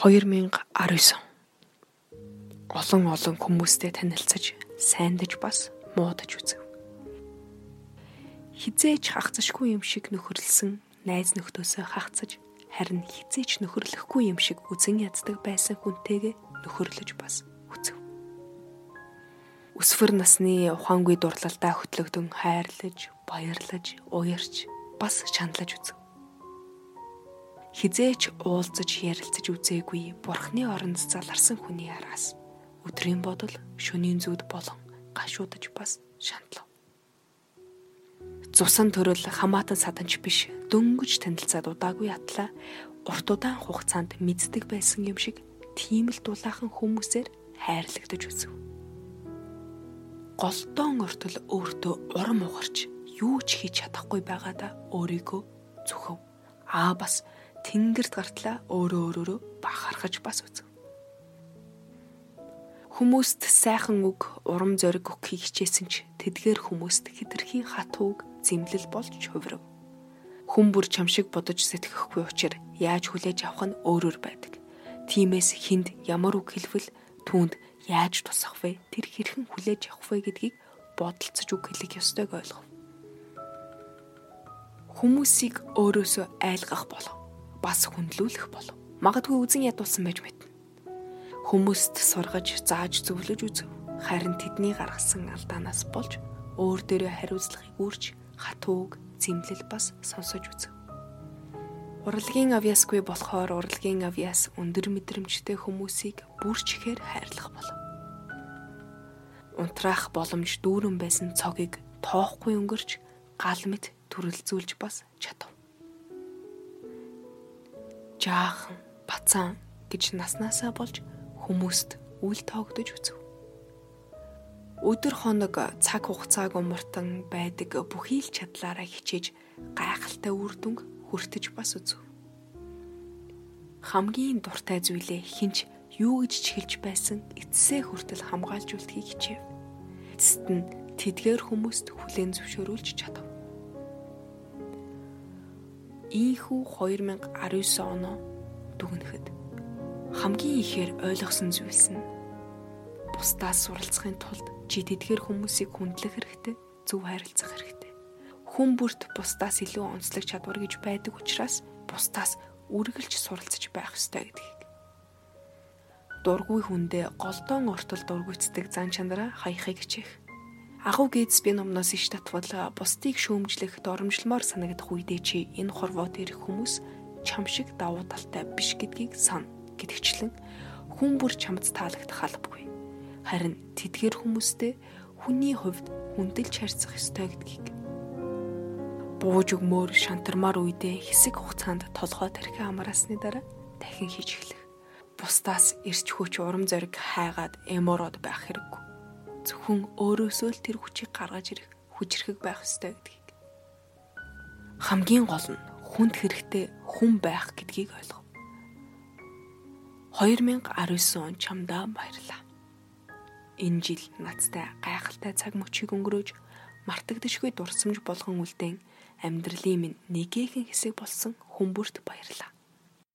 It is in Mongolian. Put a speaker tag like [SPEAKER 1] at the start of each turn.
[SPEAKER 1] 2019 олон олон хүмүүстэй танилцаж, сайндаж бас муудаж үзэв. Хизээч хагцшгүй юм шиг нөхөрлсөн найз нөхдөөсөө хагцаж, харин хизээч нөхөрлөхгүй юм шиг үзэн яддаг байсан хүнтэйгээ нөхөрлөж бас үзэв. Өсвөр насны ухаангүй дурлалдаа хөтлөгдөн хайрлаж, баярлаж, уярч бас шаналж үзэв хизээч уулзаж ярилцаж үзээгүй бурхны оронд заларсан хүний араас өдрийн бодол шөнийн зүуд болон гашуудаж бас шаналв. Цусан төрөл хамаатан саданч биш дөнгөж танилцаад удаагүй атлаа урт удаан хугацаанд мэддэг байсан юм шиг тийм л дулаахан хүмүүсээр хайрлагдаж үзв. Голтон ортол өөртөө урам угарч юу ч хийж чадахгүй байгаадаа өөрийгөө зүхв. Аа бас тэнгэрт гартлаа өөрөө өөрөөрөө бахархаж бас үзв. Хүмүүст сайхан үг, урам зориг өгөхийг хичээсэн ч тэдгээр хүмүүст хитрхи хатууг зэмлэл болж хувирв. Хүн бүр чамшиг бодож сэтгэхгүй учраас яаж хүлээж авах нь өөрөөр байдаг. Тимээс хинд ямар үг хэлвэл түүнд яаж тусах вэ? Тэр хэрхэн хүлээж авах вэ гэдгийг бодолцож үг хэлэх ёстойг ойлгов. Хүмүүсийг өөрөөсөө айлгах болов бас хүндлүүлэх болов. Магадгүй үзен ядуулсан байж мэднэ. Хүмүүст сургаж, зааж зөвлөж үзв. Харин тэдний гаргасан алдаанаас болж өөр дээрээ хариуцлагыг үрж хатууг зэмлэл бас сонсож үзв. Урлагийн авьяасгүй болохоор урлагийн авьяас өндөр мэдрэмжтэй хүмүүсийг бүрчхээр хайрлах болов. Унтраах боломж дүүрэн байсан цогийг тоохгүй өнгөрч гал мэт төрөлзүүлж бас чадав жаахан бацаан гэж наснаасаа болж хүмүүст үл тоогдож үзв. Өдөр хоног цаг хугацааг умартан байдаг бүхий л чадлаараа хичээж гайхалтай үр дүнг хүртэж бас үзв. Хамгийн дуртай зүйлээ хинч юу гэж чихэлж байсан эцсээ хүртэл хамгаалж үлдэхийг хичээв. Эцэст нь тэдгээр хүмүүст хүлээн зөвшөөрүүлж чадав. Ийхүү 2019 оноо дүгнэхэд хамгийн ихээр ойлгосон зүйлс нь бусдаас суралцахын тулд чи тэдгээр хүмүүсийг хүндлэх хэрэгтэй, зөв харилцах хэрэгтэй. Хүн бүрт бусдаас илүү онцлог чадвар гэж байдаг учраас бусдаас үргэлж суралцж байх ёстой гэдгийг. Дургүй хүндээ голдон ортол дургүйцдэг зан чанараа хаяхыг хичээх Агуу гидс би номноос иш татвал бусдыг шөөмжлөх доромжлмоор санагдах үедээ чи энэ хорвоод ирэх хүмүүс чам шиг давуу талтай биш гэдгийг сан гэдгчлэн хүн бүр чамд таалагдах албагүй. Харин тэдгээр хүмүүстэй хүний хувьд хүндэлж харьцах ёстой гэдгийг бууж өгмөр шантармаар үедээ хэсэг хугацаанд толгой тархи амраасны дараа дахин хийж эхлэх. Бусдаас ирч хүч урам зориг хайгаад эмороод байх хэрэггүй зөвхөн өөрөөсөө л тэр хүчийг гаргаж ирэх хүчрхэг байх ёстой гэдгийг. Хамгийн гол нь хүнд хэрэгтэй хүн байх гэдгийг ойлгов. 2019 он чамдаа баярлаа. Энэ жил надтай гайхалтай цаг мөчийг өнгөрөөж мартагдашгүй дурсамж болгон үлдээн амьдралын минь нэгэхэн хэсэг болсон хүмүүст баярлаа.